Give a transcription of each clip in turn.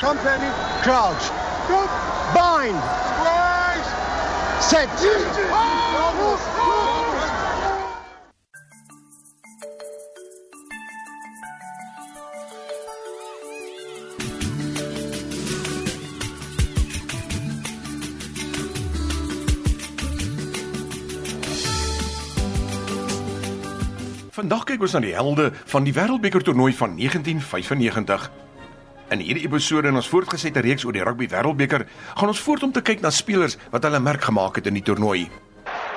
Company, crouch. Bind. Set. Vandag kyk ons na die helde van die Wêreldbeker toernooi van 1995. In hierdie episode in ons voortgesette reeks oor die Rugby Wêreldbeker, gaan ons voort om te kyk na spelers wat hulle merk gemaak het in die toernooi.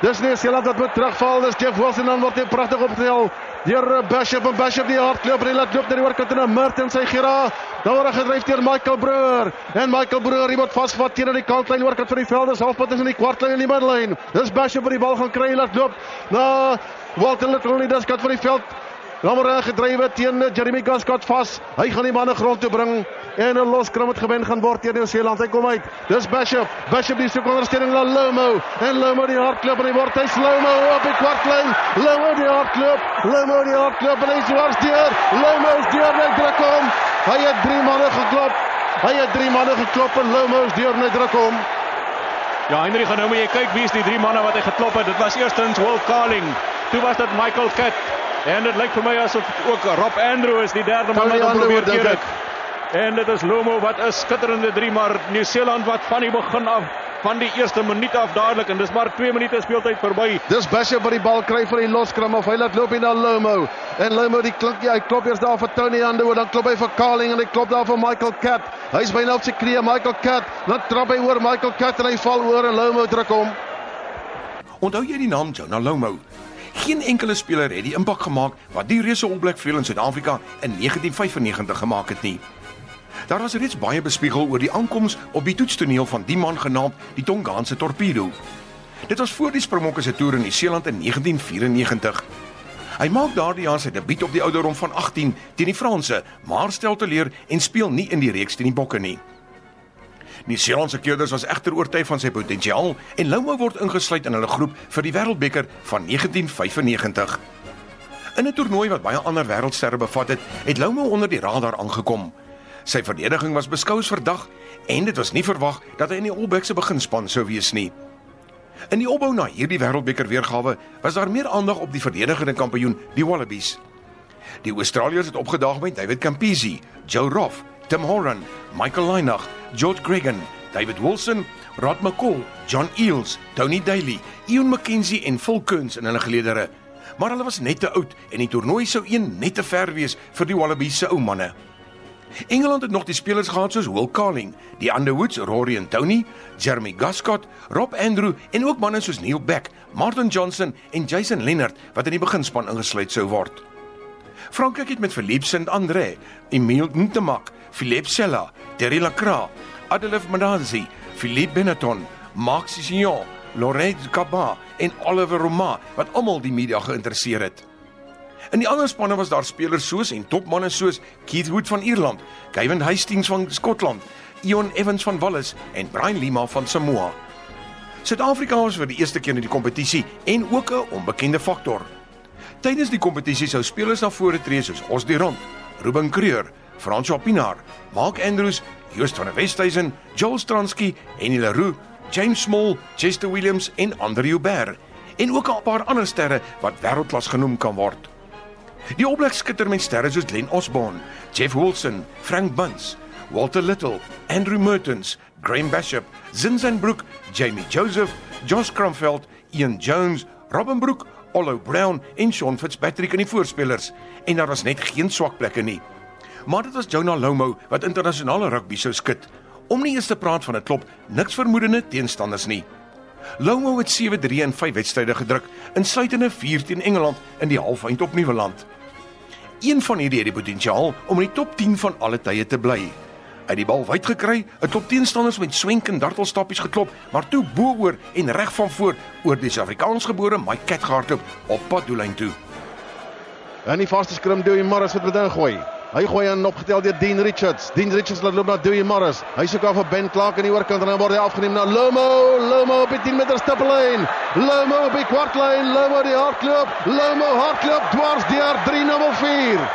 Dis nie Seeland wat moet terugval, dis Jeff Wilson dan word hy pragtig opgetel. Deur Bishop en Bishop die hardloop, hy laat loop na die oorkant en Merton sy gera. Dan word hy gedryf deur Michael Brewer. En Michael Brewer hy word vasgevat teen aan die kantlyn oorkant van die veld, dis halfpad in die kwartlyn en die midlyn. Dis Bishop wat die bal gaan kry, laat loop na Walter Little nie dis kant van die veld. Hy gedrywe teen Jeremy Gascott vas. Hy gaan die manne grond toe bring en 'n loskram het gewen gaan word teen Nieu-Seeland. Hy kom uit. Dis Bishop. Bishop die soek ondersteuning na Lomo en Lomo die hardloop en hy word hy Lomo op die kwartlyn. Lomo die hardloop. Lomo die hardloop en hy swars deur. Lomo is deur net druk hom. Hy het drie manne geklop. Hy het drie manne geklop en Lomo is deur net druk hom. Ja, Henry gaan nou moet jy kyk wie is die drie manne wat hy geklop het. Dit was eerstens Will Carling. Toe was dit Michael Cat. En dit lyk vir my asof ook Rob Andrew is die derde man wat probeer keer het. En dit is Lomo wat 'n skitterende 3 maar Nieu-Seeland wat van die begin af van die eerste minuut af dadelik en dis maar 2 minute speeltyd verby. Dis Bishop wat die bal kry vir die loskram of hy laat loop na Lomo. En Lomo die klink hy klop eers daar vir Tony Andrew dan klop hy vir Carling en hy klop daar vir Michael Cat. Hy's byna op sy knieë Michael Cat. Dan trap hy oor Michael Cat en hy val oor en Lomo druk hom. Onthou jy die naam Jonah Lomo? Geen enkele speler het die impak gemaak wat die reuse All Black veel in Suid-Afrika in 1995 gemaak het nie. Daar was reeds baie bespiegel oor die aankoms op die toetstoneel van die man genaamd die Tongaanse Torpedo. Dit was voor die Springbokke se toer in Nieu-Seeland in 1994. Hy maak daardie jaar sy debuut op die ouderdom van 18 teen die Franse, maar stel teleur en speel nie in die reeks teen die Bokke nie. Nieu-Seeland se keerders was egter oortuig van sy potensiaal en Lomo word ingesluit in hulle groep vir die Wêreldbeker van 1995. In 'n toernooi wat baie ander wêreldsterre bevat het, het Lomo onder die radar aangekom. Sy verdediging was beskou as verdag en dit was nie verwag dat hy in die All Blacks se beginspan sou wees nie. In die opbou na hierdie Wêreldbeker weergawe was daar meer aandag op die verdedigende kampioen, die Wallabies. Die Australiërs het opgedaag met David Campisi, Joe Roff, Tim Horan, Michael Lynagh, George Gregan, David Wilson, Rod McCall, John Eales, Tony Daly, Ian McKenzie en Phil Kearns in hulle geleedere. Maar hulle was net te oud en die toernooi sou een net te ver wees vir die Wallabies se ou manne. Engeland het nog die spelers gehad soos Will Carling, die Underwoods, Rory en Tony, Jeremy Gascott, Rob Andrew en ook manne soos Neil Beck, Martin Johnson en Jason Leonard wat in die beginspan ingesluit sou word. Frankryk het met Philippe Saint-André, Emile Ntemak, Philippe Sella, Terry Lacroix, Adelef Madazi, Philippe Benetton, Marc Sissignon, Laurent Cabas en Oliver Roma wat almal die media geïnteresseer het. In die ander spanne was daar spelers soos en topmanne soos Keith Wood van Ierland, Kevin Hastings van Skotland, Ion Evans van Wallis en Brian Lima van Samoa. Suid-Afrika was vir die eerste keer in die kompetisie en ook 'n onbekende faktor. Tydens die kompetisie sou spelers na vore tree soos Os de Rond, Ruben Kreur, François Pinaar, Mark Andrews, Joost van der Westhuizen, Joel Stransky, Henny Leroux, James Small, Chester Williams en Andre Joubert en ook 'n paar ander sterre wat wêreldklas genoem kan word. Die All Blacks skitter met sterre soos Glenn Osborne, Jeff Wilson, Frank Bunce, Walter Little, Andrew Mertens, Graham Bishop, Zinzan Brook, Jamie Joseph, Josh Cromveld, Ian Jones, Robin Brook, Ollo Brown en Sean Fitzpatrick in die voorspelers en daar was net geen swak plekke nie. Maar dit was Jonah Lomo wat internasionale rugby sou skud. Om nie eens te praat van 'n klop niks vermoedende teenstanders nie. Lomo het 7-3 in 5 wedstryde gedruk, insluitende 4 teen Engeland in die halfeind op Nieuweland. Een van hierdie het die potensiaal om in die top 10 van alle tye te bly. Uit die bal wyd gekry, 'n klop teenstanders met swenk en dartelstappies geklop, maar toe bo-oor en reg van voor oor die Suid-Afrikaansgebore Mike Cat gehardloop op pad doellyn toe. En die vaste skrim Dewey Morris wat met ingooi. Hy gooi aan opgetel deur Dean Richards. Dean Richards laat loop na Dewey Morris. Hy soek af vir Ben Clark aan die oorkant en dan word hy afgeneem na Lomo. Lomo op die 10 meter stippellyn. Lomo op die kwartlyn. Lomo die hardloop. Lomo hardloop dwars deur 304.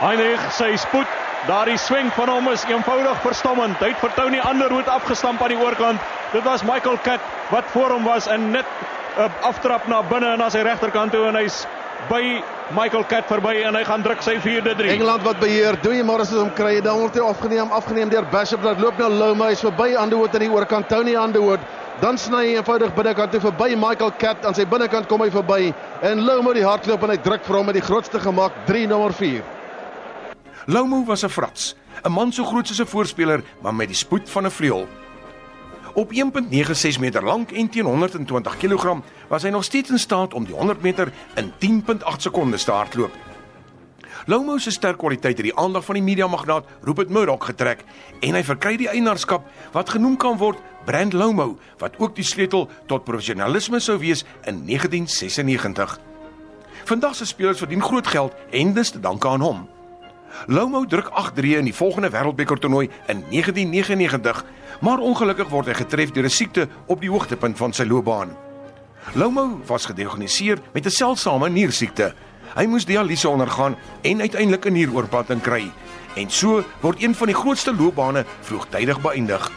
Heinrich sy spoed Daardie swing van hom is eenvoudig verstommend. Hy het vir Tony Underwood afgestamp aan die oorkant. Dit was Michael Cat wat voor hom was en net 'n uh, aftrap na binne en na sy regterkant toe en hy's by Michael Cat verby en hy gaan druk sy 4de3. Engeland wat beheer, Dewey Morris is om kry, dan word hy afgeneem, afgeneem deur Bishop wat loop nou Loma, hy's verby Underwood aan die oorkant, Tony Underwood. Dan sny hy eenvoudig binnekant toe verby Michael Cat aan sy binnekant kom hy verby en Loma die hardloop en hy druk vir hom met die grootste gemak 3 nommer 4. Lomo was 'n frats, 'n man so groot soos 'n voorspeler, maar met die spoed van 'n vleuel. Op 1.96 meter lank en teen 120 kg was hy nog steeds in staat om die 100 meter in 10.8 sekondes te hardloop. Lomo se sterk kwaliteit het die aandag van die media magnaat Rupert Murdoch getrek en hy verkry die eienaarskap wat genoem kan word Brand Lomo wat ook die sleutel tot professionalisme sou wees in 1996. Vandag se spelers verdien groot geld en dis te danke aan hom. Lomo druk 8-3 in die volgende Wêreldbeker toernooi in 1999, maar ongelukkig word hy getref deur 'n siekte op die hoogtepunt van sy loopbaan. Lomo was gediagnoseer met 'n seldsame niersiekte. Hy moes dialyse ondergaan en uiteindelik 'n nieroorplanting kry. En so word een van die grootste loopbane vroegtydig beëindig.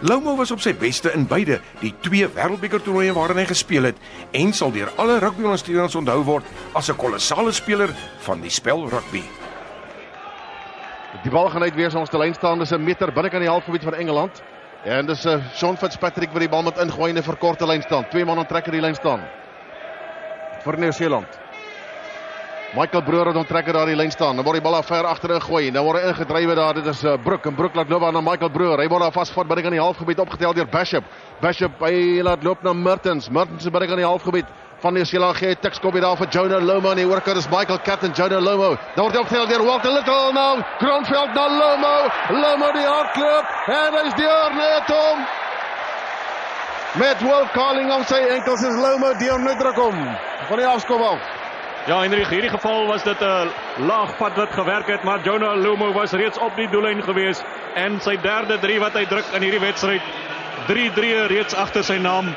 Lomo was op sy beste in beide die twee Wêreldbeker toernooie waarin hy gespeel het en sal deur alle rugbyondersteuners onthou word as 'n kolossale speler van die spel rugby. Die bal gaan uit weer ons te lyn staan dis 'n meter binne kan die halfgebied van Engeland. En dis 'n uh, Sean Fitzpatrick wat die bal met ingooi in 'n verkorte lyn staan. Twee man onttrekker die lyn staan. Vir Nieu-Seeland. Michael Broer het onttrekker daar die lyn staan. Dan word die bal ver agterin gegooi. Dan word hy ingedrywe daar. Dit is uh, Broek en Broek laat loop aan Michael Broer. Hy word daar vasvat binne kan die halfgebied opgetel deur Bishop. Bishop hy laat loop na Mertens. Mertens is binne kan die halfgebied van die Sela gee tiks kom hier daar vir Jonah Lomo en die oorkant is Michael Cat en Jonah Lomo. Dan word opgestel deur Walter Little nou. Grondveld na Lomo. Lomo die hardloop en hy's deur net om. Met Wolf calling on sy enkels is Lomo deur net druk om. Van die afskop af. Ja, in hierdie geval was dit 'n laag pad wat gewerk het, maar Jonah Lomo was reeds op die doellyn gewees en sy derde 3 wat hy druk in hierdie wedstryd. 3-3 reeds agter sy naam